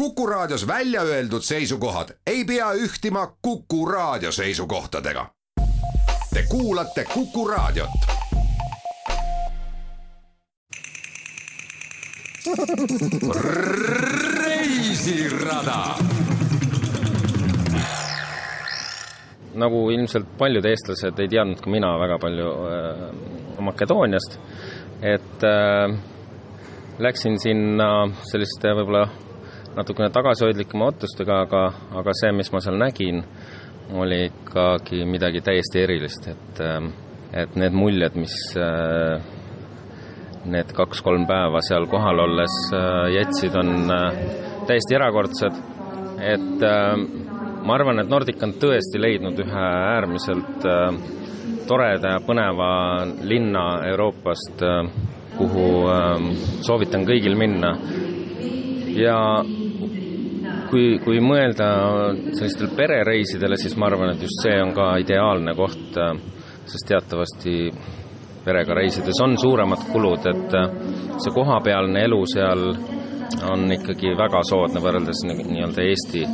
Kuku Raadios välja öeldud seisukohad ei pea ühtima Kuku Raadio seisukohtadega. Te kuulate Kuku Raadiot. reisirada nagu ilmselt paljud eestlased ei teadnud ka mina väga palju äh, Makedooniast, et äh, läksin sinna selliste võib-olla natukene tagasihoidlikuma ootustega, aga, aga see, mis ma seal nägin, oli ikkagi midagi täiesti erilist, et äh, et need muljed, mis äh, need kaks-kolm päeva seal kohal olles äh, jätsid, on äh, täiesti erakordsed, et äh, ma arvan, et Nordic on tõesti leidnud ühe äärmiselt toreda ja põneva linna Euroopast kuhu äh, soovitan kõigil minna. ja kui, kui mõelda sellistele perereisidele, siis ma arvan, et just see on ka ideaalne koht, äh, sest teatavasti perega reisides on suuremad kulud, et äh, see kohapealne elu seal on ikkagi väga soodne võrreldes nii-öelda Eesti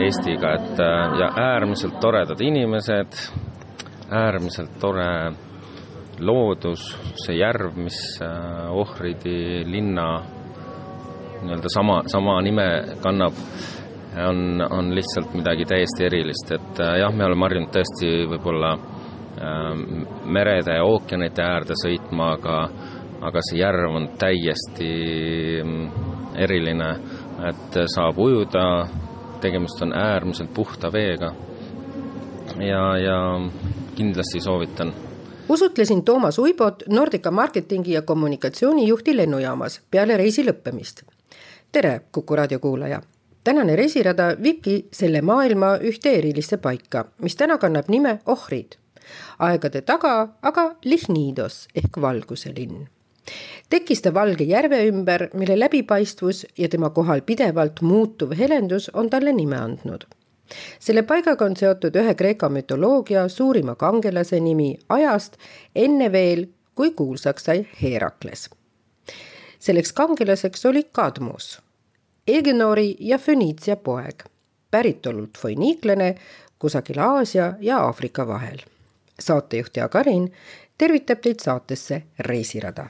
Eestiga, et ja äärmiselt toredad inimesed, äärmiselt tore loodus, see järv, mis Ohridi linna nii-öelda sama, sama nime kannab, on, on lihtsalt midagi täiesti erilist, et jah, me oleme harjunud tõesti võib-olla merede ja ookeanite äärde sõitma, aga aga see järv on täiesti eriline, et saab ujuda, tegemist on äärmiselt puhta veega ja, ja kindlasti soovitan. usutlesin Toomas Uibot, Nordica marketingi ja kommunikatsioonijuhti lennujaamas peale reisi lõppemist. Tere, Kuku raadio kuulaja! tänane reisirada viibki selle maailma ühte erilisse paika, mis täna kannab nime Ohrid. aegade taga aga Lihnidos ehk valguse linn tekkis ta Valge järve ümber, mille läbipaistvus ja tema kohal pidevalt muutuv helendus on talle nime andnud. selle paigaga on seotud ühe Kreeka mütoloogia suurima kangelase nimi ajast enne veel, kui kuulsaks sai Herakles. selleks kangelaseks oli Kadmus, Egenori ja Föniitsia poeg, päritolult foiniiklane kusagil Aasia ja Aafrika vahel. saatejuht Jaak Arin tervitab teid saatesse Reisirada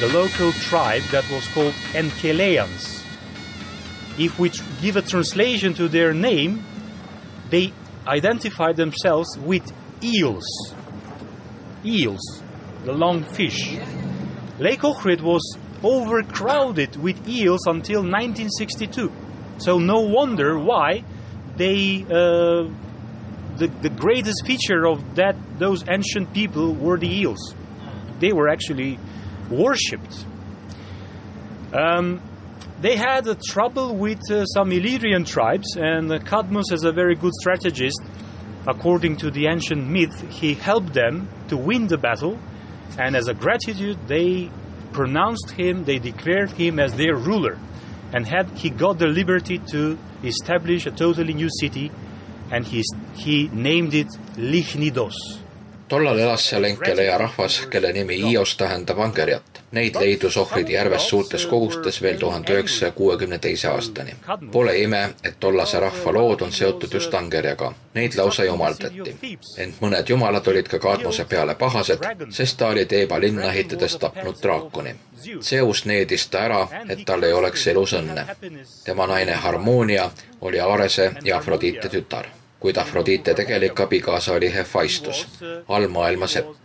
the local tribe that was called Enkeleans. If we give a translation to their name, they identify themselves with eels. Eels, the long fish. Lake Ohrid was overcrowded with eels until 1962. So no wonder why they uh, the, the greatest feature of that those ancient people were the eels. They were actually worshipped. Um, they had a trouble with uh, some Illyrian tribes, and uh, Cadmus, as a very good strategist, according to the ancient myth, he helped them to win the battle, and as a gratitude, they pronounced him, they declared him as their ruler, and had he got the liberty to establish a totally new city, and he, he named it Lichnidos. Tollal elas seal Enkeleja rahvas, kelle nimi Ios tähendab angerjat. Neid leidus ohvridi järves suurtes kogustes veel tuhande üheksasaja kuuekümne teise aastani. Pole ime, et tollase rahva lood on seotud just angerjaga. Neid lausa jumaldati. ent mõned jumalad olid ka Kadmose peale pahased, sest ta oli Teeba linna ehitades tapnud draakoni. Zeus needis ta ära, et tal ei oleks elus õnne. tema naine Harmonia oli Aarese ja Afrodite tütar kuid Afrodite tegelik abikaasa oli Hephaistus, allmaailma sepp.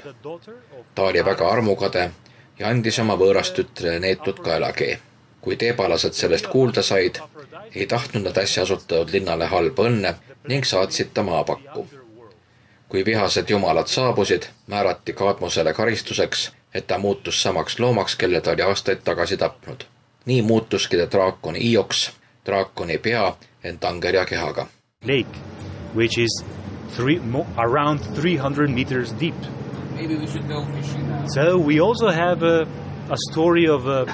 ta oli väga armukade ja andis oma võõrast tütrele neetud kaelakee. kui teebalased sellest kuulda said, ei tahtnud nad äsja asutatud linnale halba õnne ning saatsid ta maapakku. kui vihased jumalad saabusid, määrati Kadmosele karistuseks, et ta muutus samaks loomaks, kelle ta oli aastaid tagasi tapnud. nii muutuski ta draakoni Ioks, draakoni pea, ent angerja kehaga. Lake which is three, mo- around 300 meters deep. Maybe we should go fishing now. So we also have a, a story of uh,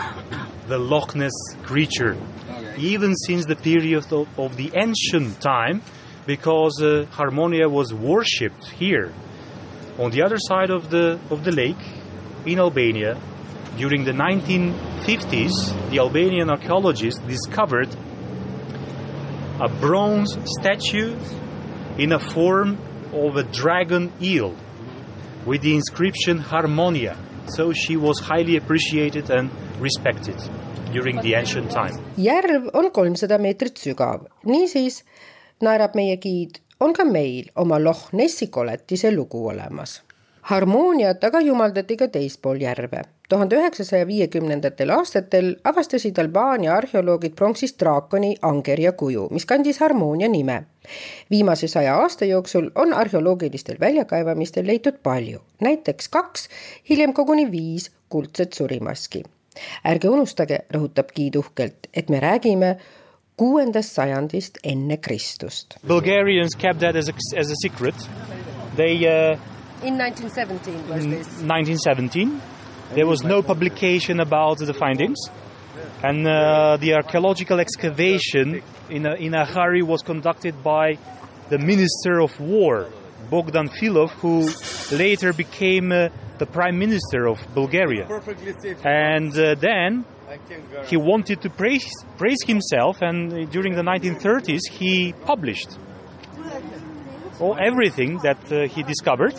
the Loch Ness creature, Okay. even since the period of, of the ancient time, because uh, Harmonia was worshipped here, on the other side of the of the lake, in Albania. During the 1950s, the Albanian archaeologists discovered a bronze statue in a form of a dragon eel with the inscription Harmonia. So she was highly appreciated and respected during the ancient time. järv on kolmsada meetrit sügav, niisiis naerab meie giid, on ka meil oma Loch Nessi koletise lugu olemas. Harmooniat aga jumaldati ka teispool järve. tuhande üheksasaja viiekümnendatel aastatel avastasid Albaania arheoloogid pronksist draakoni Angerja kuju, mis kandis harmoonia nime. viimase saja aasta jooksul on arheoloogilistel väljakaevamistel leitud palju, näiteks kaks, hiljem koguni viis kuldset surimaski ärge unustage, rõhutab Giid uhkelt, et me räägime kuuendast sajandist enne Kristust. Bulgarians kept that as a, as a secret. They uh, In 1917 was in 1917 there was no publication about the findings, and uh, the archaeological excavation in a, in a hurry was conducted by the Minister of War, Bogdan Filov, who later became uh, the Prime Minister of Bulgaria. And uh, then he wanted to praise, praise himself, and uh, during the 1930s he published all, everything that uh, he discovered.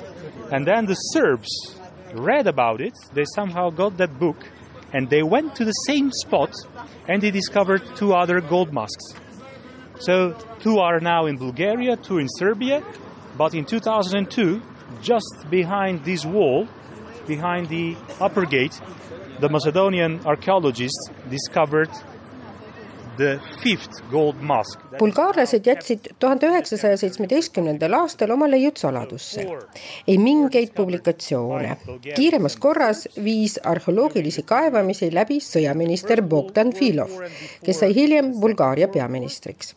And then the Serbs read about it, they somehow got that book, and they went to the same spot and they discovered two other gold masks. So, two are now in Bulgaria, two in Serbia, but in 2002, just behind this wall, behind the upper gate, the Macedonian archaeologists discovered bulgaarlased jätsid tuhande üheksasaja seitsmeteistkümnendal aastal oma leiud saladusse. ei mingeid publikatsioone. kiiremas korras viis arheoloogilisi kaevamisi läbi sõjaminister Bogdan Filov, kes sai hiljem Bulgaaria peaministriks.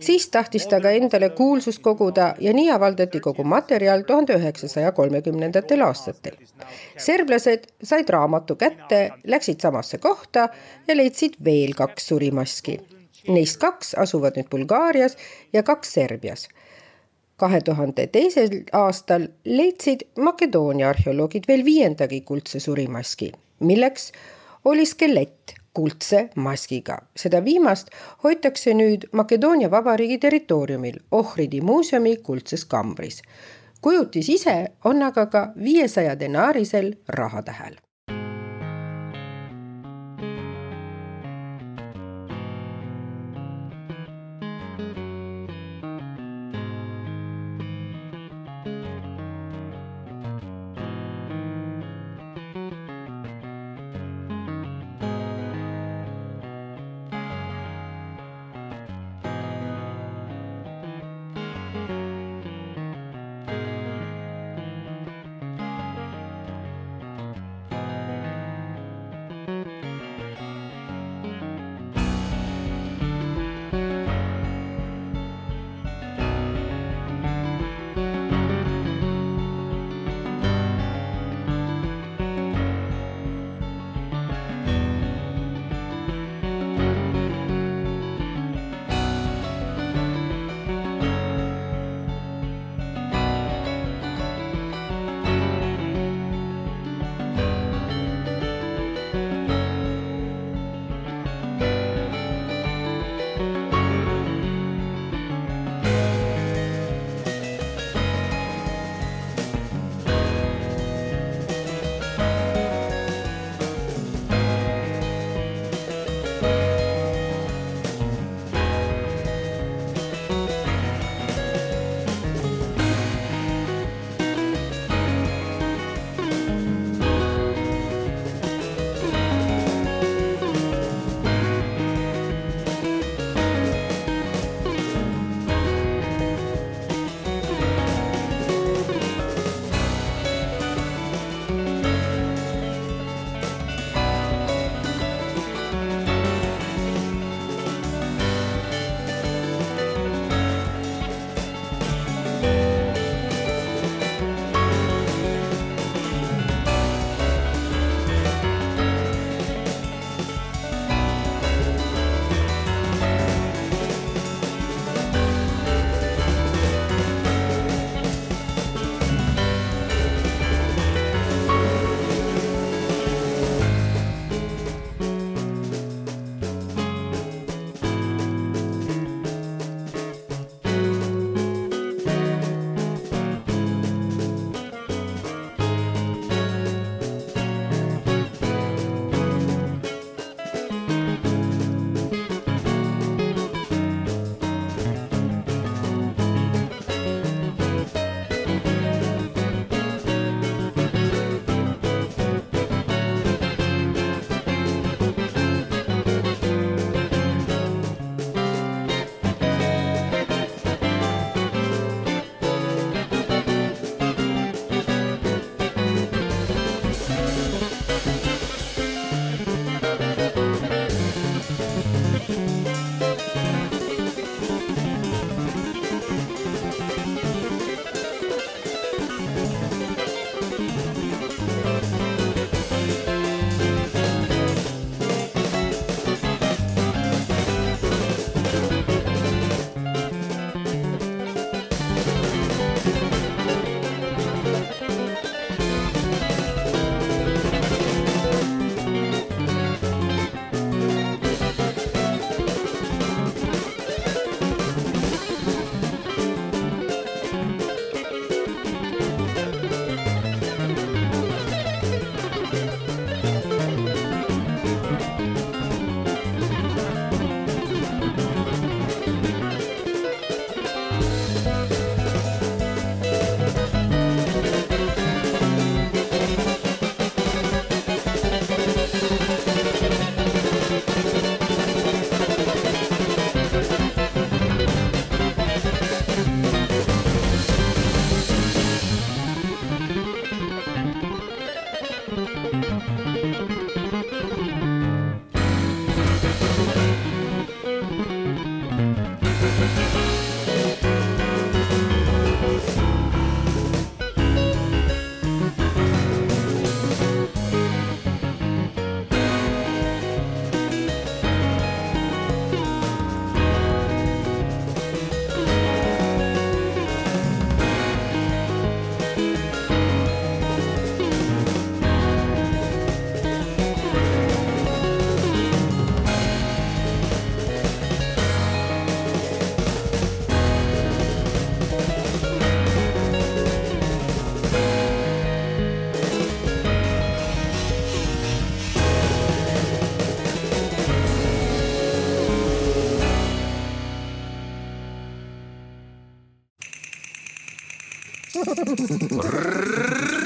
siis tahtis ta ka endale kuulsust koguda ja nii avaldati kogu materjal tuhande üheksasaja kolmekümnendatel aastatel. serblased said raamatu kätte, läksid samasse kohta ja leidsid veel kaks surimaski Neist kaks asuvad nüüd Bulgaarias ja kaks Serbias. kahe tuhande teisel aastal leidsid Makedoonia arheoloogid veel viiendagi kuldse surimaski, milleks oli skelett kuldse maskiga. seda viimast hoitakse nüüd Makedoonia Vabariigi territooriumil Ohridi muuseumi kuldses kambris. kujutis ise on aga ka viiesaja denaarisel rahatähel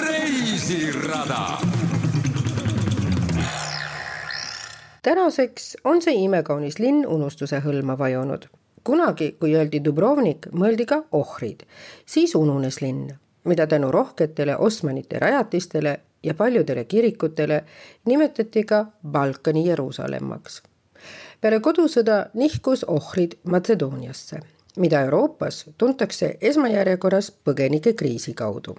reisirada tänaseks on see imekaunis linn unustuse hõlma vajunud. kunagi, kui öeldi Dubrovnik, mõeldi ka ohrid, siis ununes linn, mida tänu rohketele Osmanite rajatistele ja paljudele kirikutele nimetati ka Balkani Jeruusalemmaks. peale kodusõda nihkus ohrid Matsedooniasse, mida Euroopas tuntakse esmajärjekorras põgenikekriisi kaudu.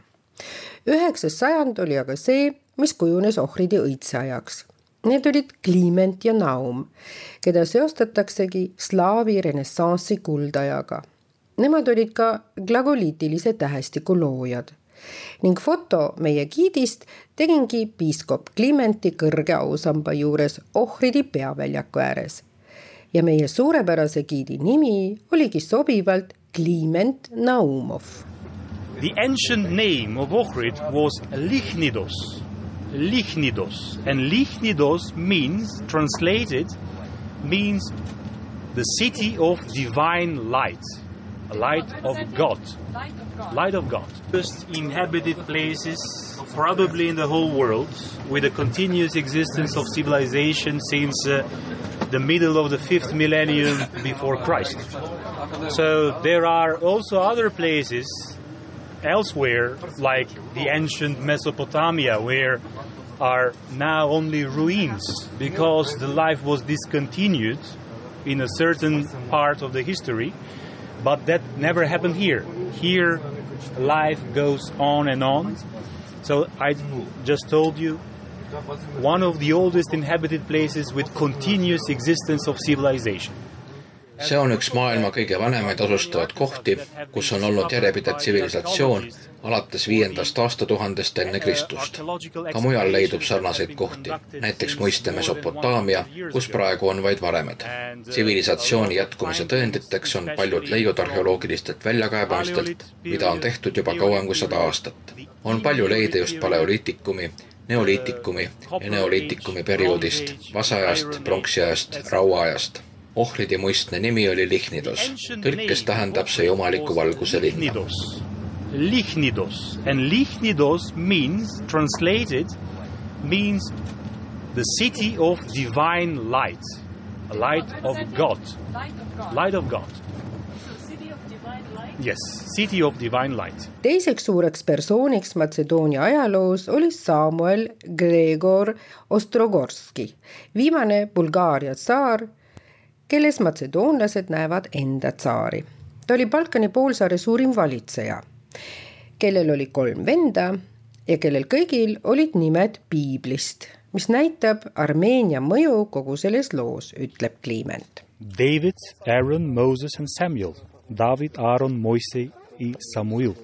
üheksas sajand oli aga see, mis kujunes ohvridi õitseajaks Need olid Kliment ja Naum, keda seostataksegi slaavi renessansi kuldajaga. Nemad olid ka glagoliitilise tähestiku loojad ning foto meie giidist tegingi piiskop Klimenti kõrge ausamba juures ohvridi peaväljaku ääres. Ja meie suurepärase giidi nimi oligi sobivalt Kliment Naumov. The ancient name of Ohrid was Lichnidos Lichnidos. And Lichnidos means, translated, means the city of divine light, light of God. Light of God. First inhabited places, probably in the whole world, with a continuous existence of civilization since uh, the middle of the fifth millennium before Christ. So there are also other places elsewhere, like the ancient Mesopotamia, where are now only ruins because the life was discontinued in a certain part of the history. But that never happened here. Here, life goes on and on. So I just told you one of the oldest inhabited places with continuous existence of civilization. see on üks maailma kõige vanemaid asustavaid kohti, kus on olnud järjepidev tsivilisatsioon alates viiendast aastatuhandest enne Kristust. ka mujal leidub sarnaseid kohti, näiteks mõiste Mesopotaamia, kus praegu on vaid varemed. tsivilisatsiooni jätkumise tõenditeks on paljud leiud arheoloogilistelt väljakaebamistelt, mida on tehtud juba kauem kui sada aastat. on palju leide just paleoliitikumi, neoliitikumi ja neoliitikumi perioodist, vasajast, pronksiajast, rauaajast ohvridi muistne nimi oli Lichnidos. tõlkes tähendab see jumaliku valguse linna. Lichnidos and Lichnidos means translated means the city of divine light, a light of God, light of God. Yes, city of divine light. teiseks suureks persooniks Matsedoonia ajaloos oli Samuel Gregor Ostrogorski, viimane Bulgaaria tsaar kelles matsedoonlased näevad enda tsaari. ta oli Balkani poolsaare suurim valitseja, kellel oli kolm venda ja kellel kõigil olid nimed piiblist, mis näitab Armeenia mõju kogu selles loos, ütleb Kliiment. David, Aaron, Moses and Samuel. David, Aaron, Moise ja Samuel.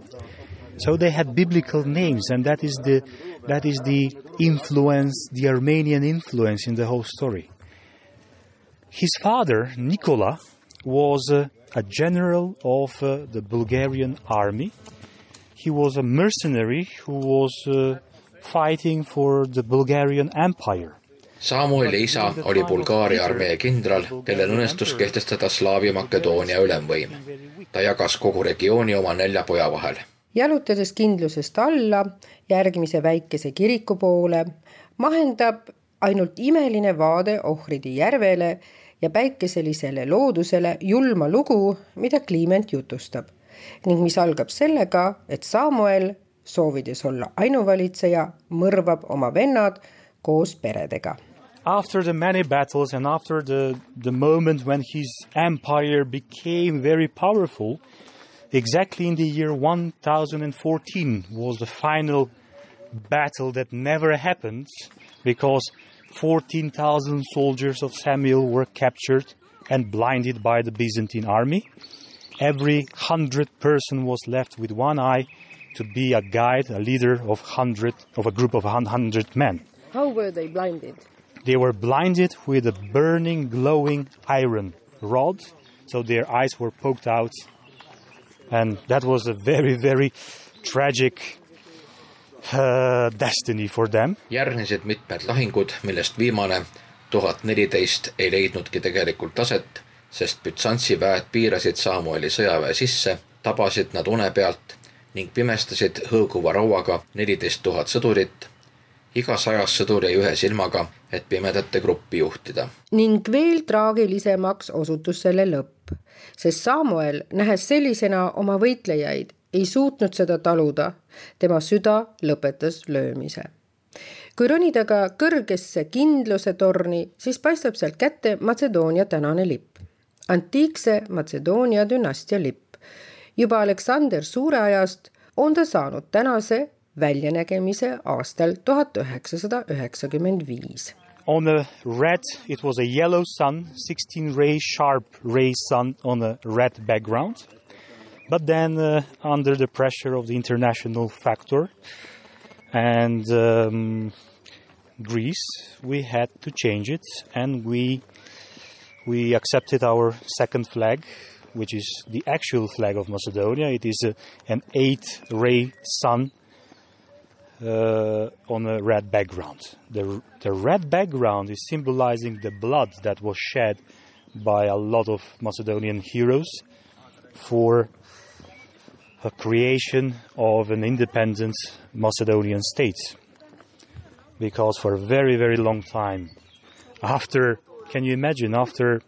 So they had biblical names and that is the that is the influence, the Armenian influence in the whole story. His father, Nikola, was uh, a general of uh, the Bulgarian army. He was a mercenary who was uh, fighting for the Bulgarian Empire. Samueli isa oli Bulgaaria armee kindral, kellel õnnestus kehtestada Slaavi Makedoonia ülemvõim. ta jagas kogu regiooni oma nelja poja vahel. jalutades kindlusest alla järgmise väikese kiriku poole, mahendab ainult imeline vaade Ohridi järvele ja päikeselisele loodusele julma lugu, mida Kliiment jutustab ning mis algab sellega, et Samuel, soovides olla ainuvalitseja, mõrvab oma vennad koos peredega. After the many battles and after the, the moment when his empire became very powerful, exactly in the year 1014 was the final battle that never happened because 14,000 soldiers of Samuel were captured and blinded by the Byzantine army. Every hundred person was left with one eye to be a guide, a leader of hundred of a group of hundred men. How were they blinded? They were blinded with a burning, glowing iron rod, so their eyes were poked out, and that was a very, very tragic uh, destiny for them. järgnesid mitmed lahingud, millest viimane, tuhat neliteist, ei leidnudki tegelikult aset, sest Bütsantsi väed piirasid Samueli sõjaväe sisse, tabasid nad une pealt ning pimestasid hõõguva rauaga neliteist tuhat sõdurit. iga sajas sõdur jäi ühe silmaga, et pimedate gruppi juhtida. ning veel traagilisemaks osutus selle lõpp, sest Samuel, nähes sellisena oma võitlejaid, ei suutnud seda taluda. tema süda lõpetas löömise kui ronida ka kõrgesse kindluse torni, siis paistab sealt kätte Matsedoonia tänane lipp. Antiikse Matsedoonia dünastia lipp. juba Aleksander Suure ajast on ta saanud tänase väljanägemise aastal tuhat üheksasada üheksakümmend viis. On a red, it was a yellow sun, 16 ray, sharp ray sun on a red background. But then, uh, under the pressure of the international factor, and um, Greece, we had to change it, and we we accepted our second flag, which is the actual flag of Macedonia. It is a, an eight-ray sun uh, on a red background. The the red background is symbolizing the blood that was shed by a lot of Macedonian heroes for a creation of an independent Macedonian state. Because for a very, very long time, after, can you imagine, after,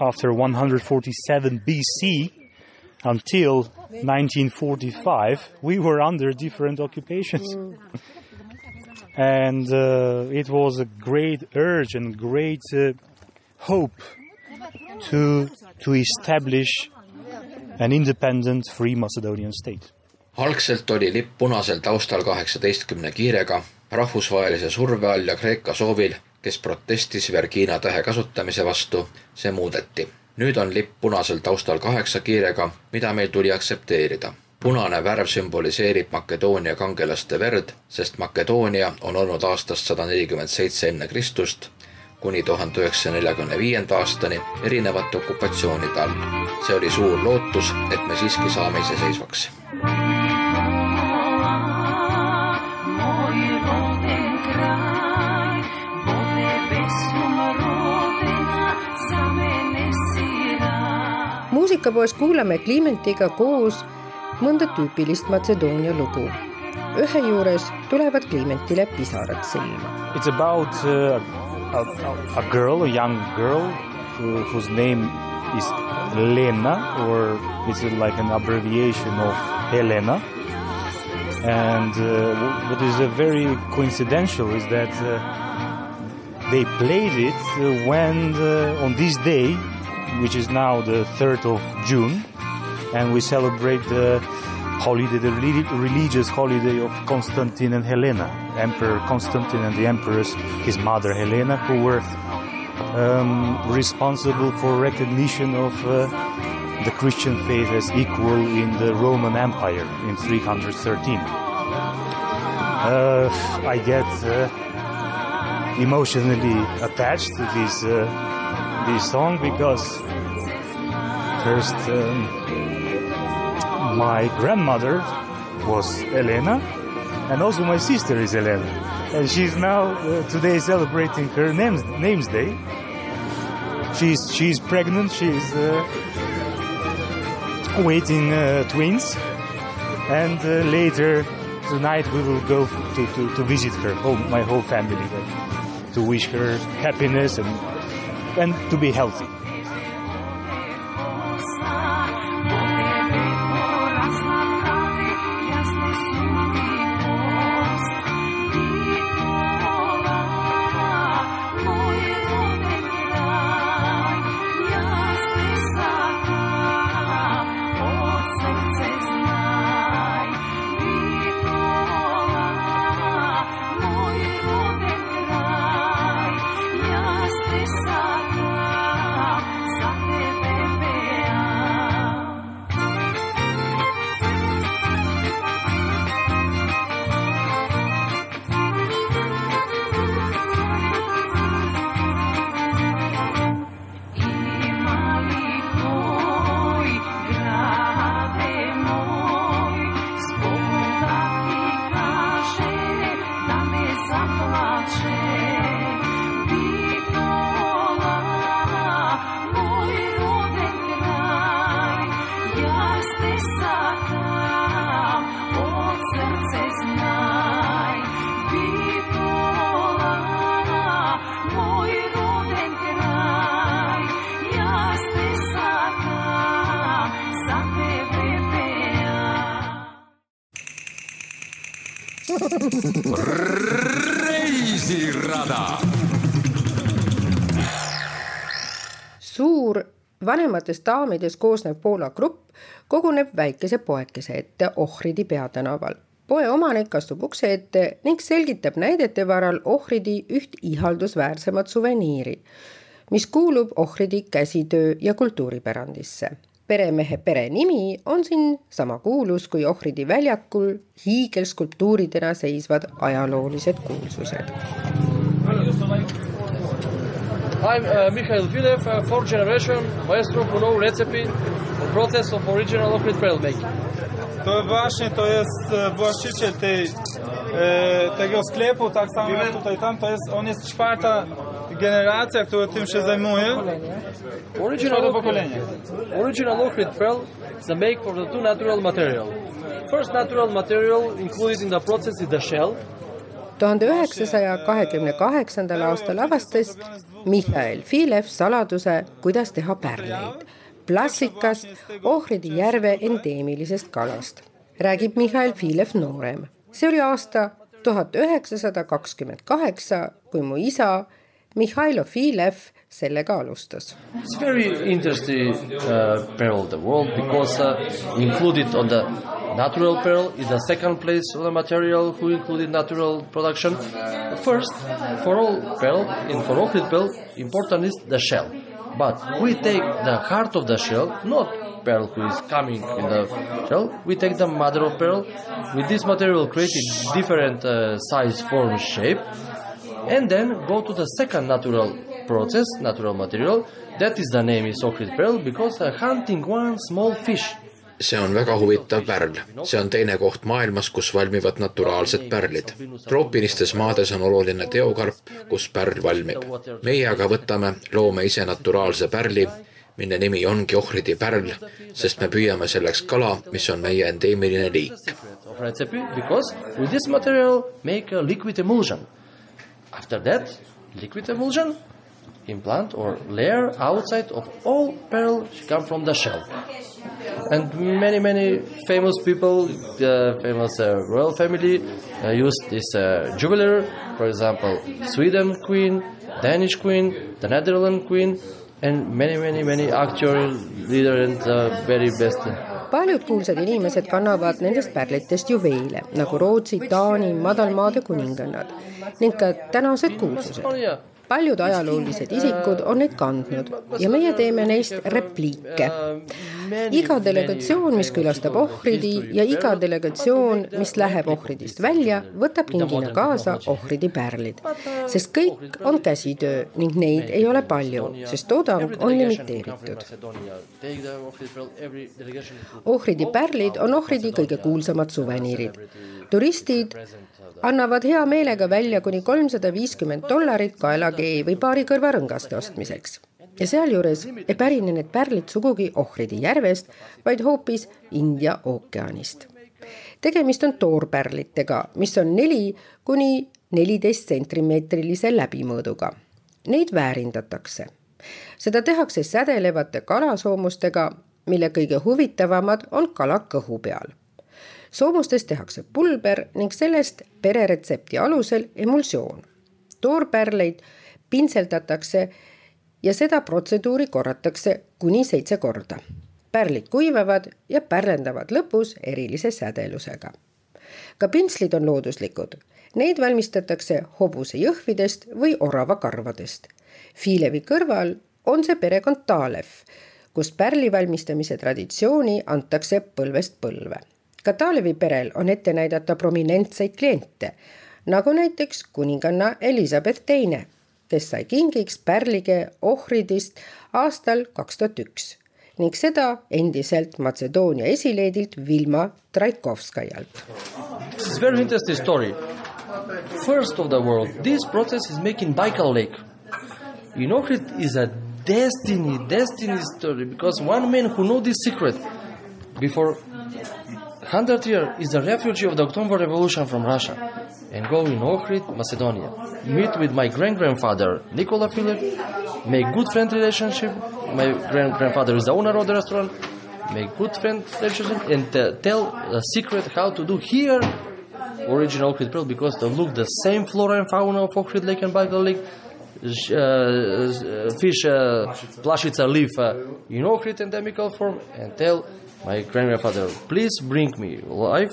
after 147 BC until 1945, we were under different occupations. and uh, it was a great urge and great uh, hope to, to establish an independent free Macedonian state. algselt oli lipp punasel taustal kaheksateistkümne kiirega rahvusvahelise surve all ja Kreeka soovil, kes protestis Vergina tähe kasutamise vastu, see muudeti. nüüd on lipp punasel taustal kaheksa kiirega, mida meil tuli aktsepteerida. punane värv sümboliseerib Makedoonia kangelaste verd, sest Makedoonia on olnud aastast sada nelikümmend seitse enne Kristust kuni tuhande üheksasaja neljakümne viienda aastani erinevate okupatsioonide all. see oli suur lootus, et me siiski saame iseseisvaks. Kuulame koos mõnda tüüpilist Matsedoonia lugu. tulevad pisarad silma. It's about uh, a, a, girl, a young girl, who, whose name is Lena, or is it like an abbreviation of Helena? And uh, what is uh, very coincidental is that uh, they played it when uh, on this day, which is now the 3rd of June, and we celebrate the holiday, the religious holiday of Constantine and Helena, Emperor Constantine and the Empress, his mother Helena, who were um, responsible for recognition of uh, the Christian faith as equal in the Roman Empire in 313. Uh, I get uh, emotionally attached to this this song because first. Um, my grandmother was Elena, and also my sister is Elena, and she's now uh, today celebrating her name's name's day. She's she's pregnant. She's uh, waiting uh, twins, and uh, later tonight we will go to, to, to visit her, whole, my whole family, to wish her happiness and and to be healthy. Reisirada suur vanematest daamidest koosnev Poola grupp koguneb väikese poekese ette Ohridi peatänaval. poe omanik astub ukse ette ning selgitab näidete varal Ohridi üht ihaldusväärsemat suveniiri, mis kuulub Ohridi käsitöö ja kultuuripärandisse peremehe perenimi on siin sama kuulus kui Ohridi väljakul hiigelskulptuuridena seisvad ajaloolised kuulsused. I'm uh, Mikhail Filev, uh, fourth generation maestro recipe and process of original Ohrid pearl making. To właśnie to jest e, właściciel tej, e, tego sklepu, tak samo jak tutaj tam, to jest, on jest czwarta generacja, która tym się zajmuje. Original Czwarte Ohrid, pokolenie. original Ohrid pearl is a make for the two natural material. First natural material included in the process is the shell. tuhande üheksasaja kahekümne kaheksandal aastal avastas Mihhail Filev saladuse, kuidas teha pärleid. Plassikast Ohridi järve endeemilisest kalast, räägib Mihhail Filev noorem. see oli aasta tuhat üheksasada kakskümmend kaheksa, kui mu isa Mihhail Filev sellega alustas. It's very interesting uh, pearl the world because uh, included on the natural pearl is the second place of the material who included natural production. First, for all pearl, in for Ohrid pearl, important is the shell. But we take the heart of the shell, not pearl who is coming in the shell. We take the mother of pearl. With this material, created different uh, size, form, shape, and then go to the second natural process, natural material. That is the name is Ohrid pearl because uh, hunting one small fish. See on väga huvitav pärl. see on teine koht maailmas, kus valmivad naturaalsed pärlid. troopilistes maades on oluline teokarp, kus pärl valmib. meie aga võtame, loome ise naturaalse pärli, mille nimi ongi ohridi pärl, sest me püüame selleks kala, mis on meie endeemiline liik. After that, liquid emulsion implant or layer outside of all pearl come from the shell. And many many famous people, the famous uh, royal family uh, use this uh, jeweler, for example, Sweden queen, Danish queen, the Netherlands queen, and many many many actor, leader and uh, very best. paljud kuulsad inimesed kannavad nendest pärlitest juveele nagu Rootsi, Taani, madalmaade kuningannad ning ka tänased kuulsused. Paljud ajaloolised isikud on neid kandnud ja meie teeme neist repliike. iga delegatsioon, mis külastab Ohridi ja iga delegatsioon, mis läheb Ohridist välja, võtab kingina kaasa Ohridi pärlid, sest kõik on käsitöö ning neid ei ole palju, sest toodang on limiteeritud. Ohridi pärlid on Ohridi kõige kuulsamad suveniirid. turistid annavad hea meelega välja kuni kolmsada viiskümmend dollarit kaelakei või paari kõrvarõngaste ostmiseks. ja sealjuures ei pärine need pärlid sugugi Ohridi järvest, vaid hoopis India ookeanist. tegemist on toorpärlitega, mis on neli kuni neliteist sentimeetrilise läbimõõduga. Neid väärindatakse. seda tehakse sädelevate kalasoomustega, mille kõige huvitavamad on kala kõhu peal soomustest tehakse pulber ning sellest pereretsepti alusel emulsioon. toorpärleid pintseldatakse ja seda protseduuri korratakse kuni seitse korda. pärlid kuivavad ja pärlendavad lõpus erilise sädelusega. ka pintslid on looduslikud. Neid valmistatakse hobusejõhvidest või oravakarvadest. Fiilevi kõrval on see perekond Taalev, kus pärli valmistamise traditsiooni antakse põlvest põlve ka Taalevi perel on ette näidata prominentseid kliente, nagu näiteks kuninganna Elizabeth Teine, kes sai kingiks pärlige ohridist aastal kaks tuhat üks ning seda endiselt Macedoonia esileedilt Vilma Traikovskajalt. Is very interesting story. First of the world, this process is making Baikal Lake. In Ohrid is a destiny, destiny story because one man who know this secret before 100 years is a refugee of the October Revolution from Russia and go in Ohrid, Macedonia. Meet with my grand-grandfather, Nikola Filev, make good friend relationship. My grand-grandfather is the owner of the restaurant. Make good friend relationship and tell the secret how to do here original Ohrid pearl because they look the same flora and fauna of Ohrid Lake and Baikal Lake. Uh, uh, fish uh, Plashica live uh, in Ohrid endemical form and tell my grandfather, please bring me live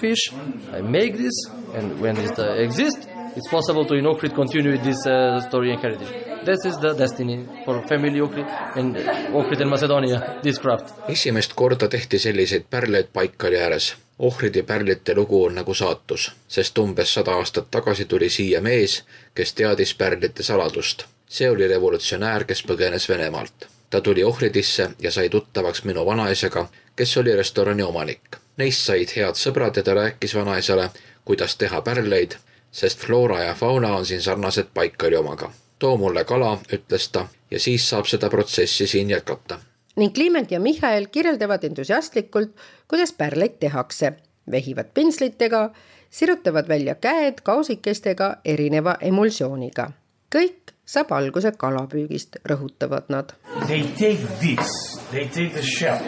fish. I make this, and when it uh, exists, it's possible to in Ohrid continue this uh, story and heritage. This is the destiny for family Ohrid and Ohrid and Macedonia, this craft. esimest korda tehti selliseid pärleid Baikali ääres. ohvridi pärlite lugu on nagu saatus, sest umbes sada aastat tagasi tuli siia mees, kes teadis pärlite saladust. see oli revolutsionäär, kes põgenes Venemaalt. Ta tuli ohvridisse ja sai tuttavaks minu vanaisaga, kes oli restorani omanik. Neist said head sõbrad ja ta rääkis vanaisale, kuidas teha pärleid, sest floora ja fauna on siin sarnased Baikali omaga. too mulle kala, ütles ta, ja siis saab seda protsessi siin jätkata ning Kliment ja Michael kirjeldavad entusiastlikult, kuidas pärleid tehakse, vehivad pentslitega, sirutavad välja käed kausikestega erineva emulsiooniga. kõik saab alguse kalapüügist, rõhutavad nad. They take this, they take the shell.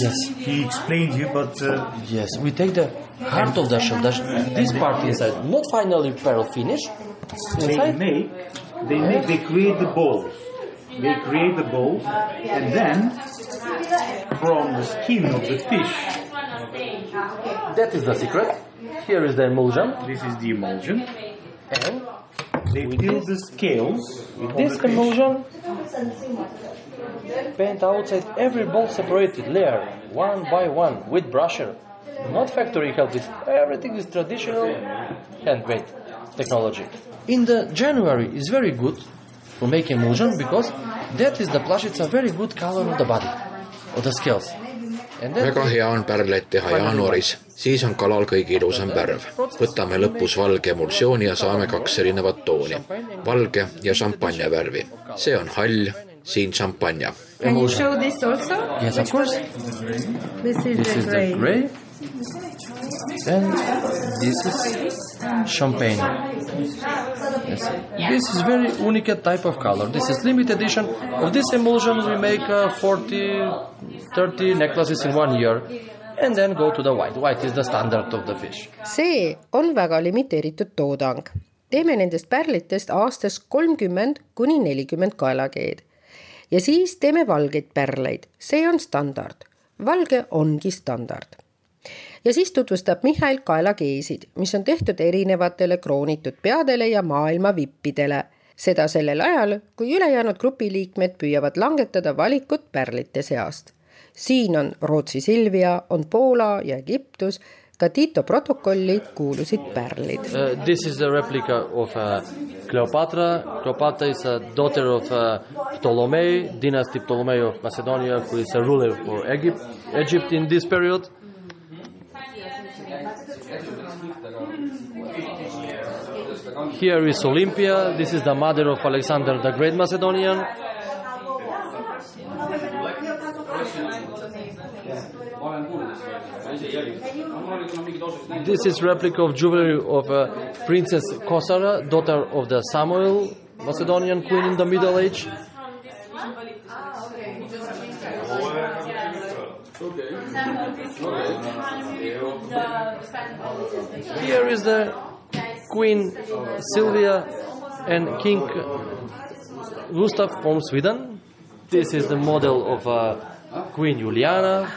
Yes. He explained you, but uh, Yes, we take the heart of the shell. The sh- this part inside, not finally pearl finish. they make, they make, they create the balls. They create the balls, and then from the skin of the fish, that is the secret. Here is the emulsion, this is the emulsion. and They peel the scales with this the fish. emulsion, paint outside every ball separated layer, one by one, with brusher. Not factory help. It everything is traditional handmade technology. In the January is very good for making emulsion because that is the plush. It's a very good color of the body, of the scales. And then väga hea on pärleid teha jaanuaris, siis on kalal kõige ilusam värv. võtame lõpus valge emulsiooni ja saame kaks erinevat tooni, valge ja šampanja värvi. see on hall, siin šampanja. Can you show this also? Yes, of course. This is This the the gray, and this is champagne. Yes. This is very unique type of color. This is limited edition. Of this emulsion, we make uh, 40, 30 necklaces in one year, and then go to the white. White is the standard of the fish. see on väga limiteeritud toodang. teeme nendest pärlitest aastas kolmkümmend kuni nelikümmend kaelakeed. ja siis teeme valgeid pärleid, see on standard. valge ongi standard. ja siis tutvustab Mihhail kaelakeesid, mis on tehtud erinevatele kroonitud peadele ja maailma vippidele. seda sellel ajal, kui ülejäänud grupiliikmed püüavad langetada valikut pärlite seast. Siin on Rootsi Silvia, on Poola ja Egiptus ka protokolli kuulusid pärlid. Uh, this is a replica of uh, Cleopatra. Cleopatra is a daughter of uh, Ptolemy, dynasty Ptolemy of Macedonia, who is a ruler for Egypt, Egypt in this period. Here is Olympia. This is the mother of Alexander the Great Macedonian. This is replica of jewelry of uh, Princess Kosara, daughter of the Samuel, Macedonian queen in the Middle Age. Here is the Queen Sylvia and King Gustav from Sweden. This is the model of uh, Queen Juliana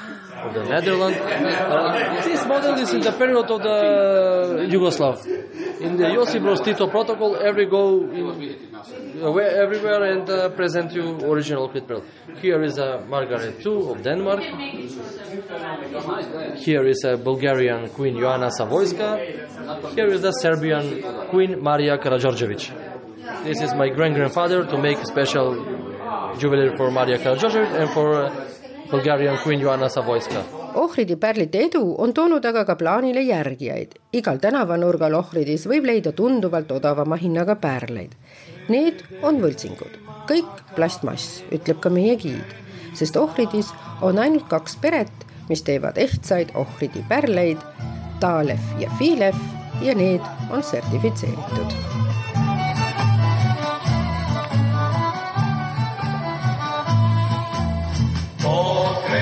of the Netherlands. Uh, this model is in the period of the Yugoslav. In the Josip Broz Tito protocol, every go in, uh, everywhere and uh, present you original pearl. Here is a Margaret II of Denmark. Here is a Bulgarian Queen Joanna Savoyska. Here is the Serbian Queen Maria Karađorđević. This is my grand grandfather to make a special jewelry for Maria Karađorđević and for uh, Bulgarian Queen Joanna Savoyska. Ohridi pärlite edu on toonud aga ka plaanile järgijaid. igal tänavanurgal Ohridis võib leida tunduvalt odavama hinnaga pärleid. Need on võltsingud, kõik plastmass, ütleb ka meie giid, sest Ohridis on ainult kaks peret, mis teevad ehtsaid Ohridi pärleid, Talev ja Filev ja need on sertifitseeritud Oh.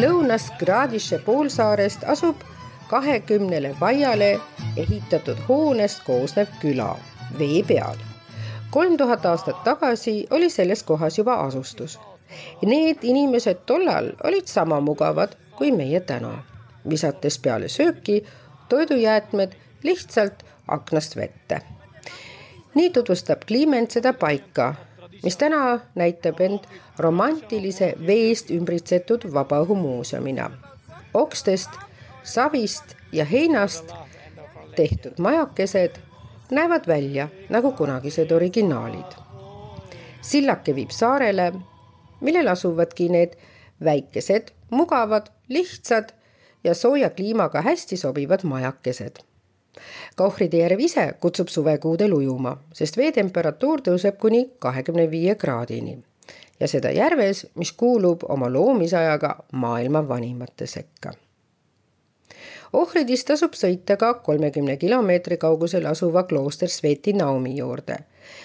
Lõunas Gradische poolsaarest asub kahekümnele vaiale ehitatud hoonest koosnev küla vee peal. kolm tuhat aastat tagasi oli selles kohas juba asustus. Need inimesed tollal olid sama mugavad kui meie täna, visates peale sööki toidujäätmed lihtsalt aknast vette. nii tutvustab Kliiment seda paika, mis täna näitab end romantilise veest ümbritsetud vabaõhumuuseumina. okstest, savist ja heinast tehtud majakesed näevad välja nagu kunagised originaalid. sillake viib saarele, millel asuvadki need väikesed, mugavad, lihtsad ja sooja kliimaga hästi sobivad majakesed. Ka Ohride järv ise kutsub suvekuudel ujuma, sest veetemperatuur tõuseb kuni kahekümne viie kraadini ja seda järves, mis kuulub oma loomisajaga maailma vanimate sekka. Ohridist tasub sõita ka kolmekümne kilomeetri kaugusel asuva klooster Sveti Naumi juurde.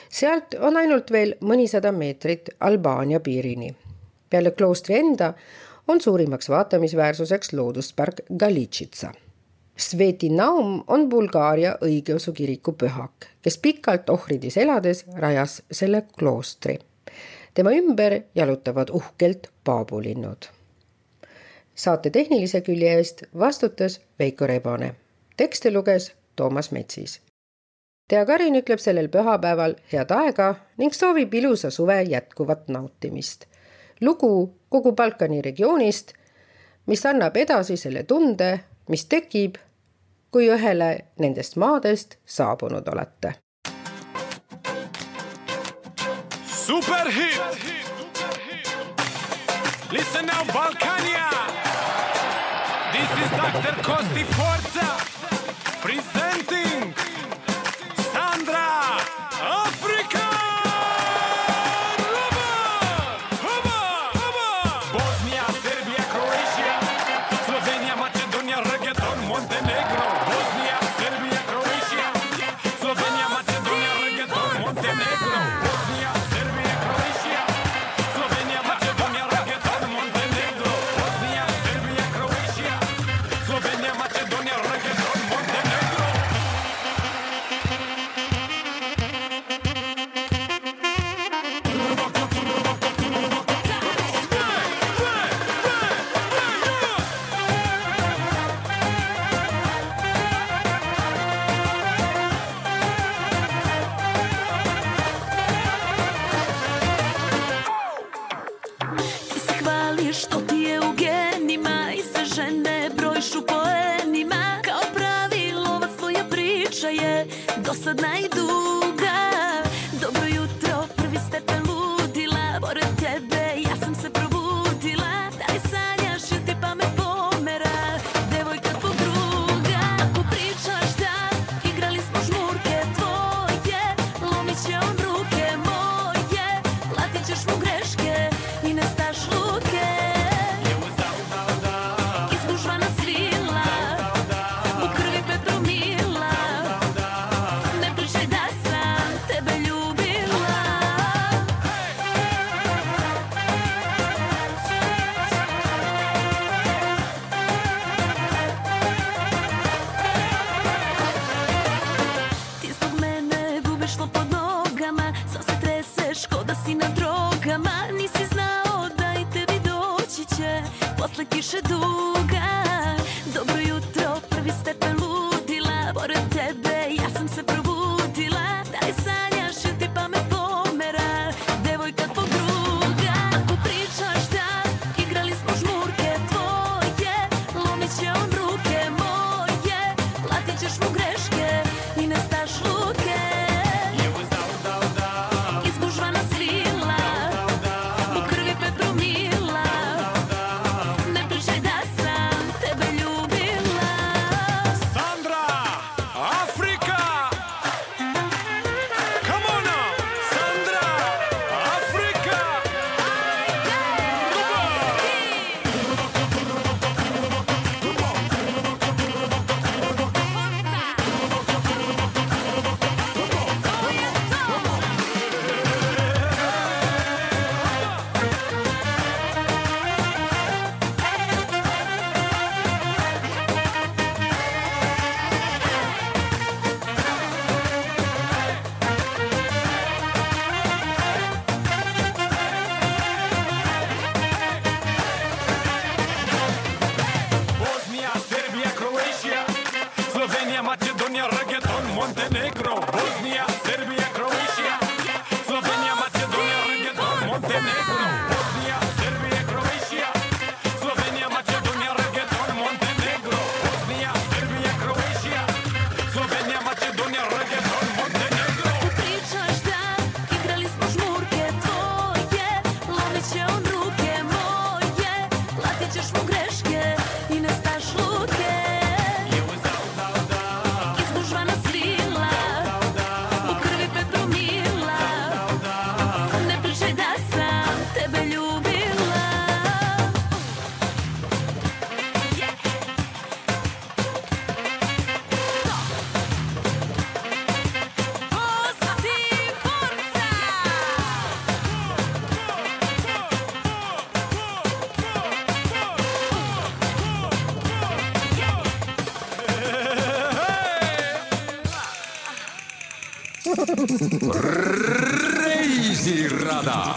sealt on ainult veel mõnisada meetrit Albaania piirini. peale kloostri enda on suurimaks vaatamisväärsuseks looduspark Galitšitsa. Sveti Naum on Bulgaaria õigeusu kiriku pühak, kes pikalt ohridis elades rajas selle kloostri. tema ümber jalutavad uhkelt paabulinnud. saate tehnilise külje eest vastutas Veiko Rebane. tekste luges Toomas Metsis. Tea Karin ütleb sellel pühapäeval head aega ning soovib ilusa suve jätkuvat nautimist lugu kogu Balkani regioonist, mis annab edasi selle tunde, mis tekib, kui ühele nendest maadest saabunud olete. Superhit! Listen now, Balkania! This is Dr. Kosti Forza presenting reisirada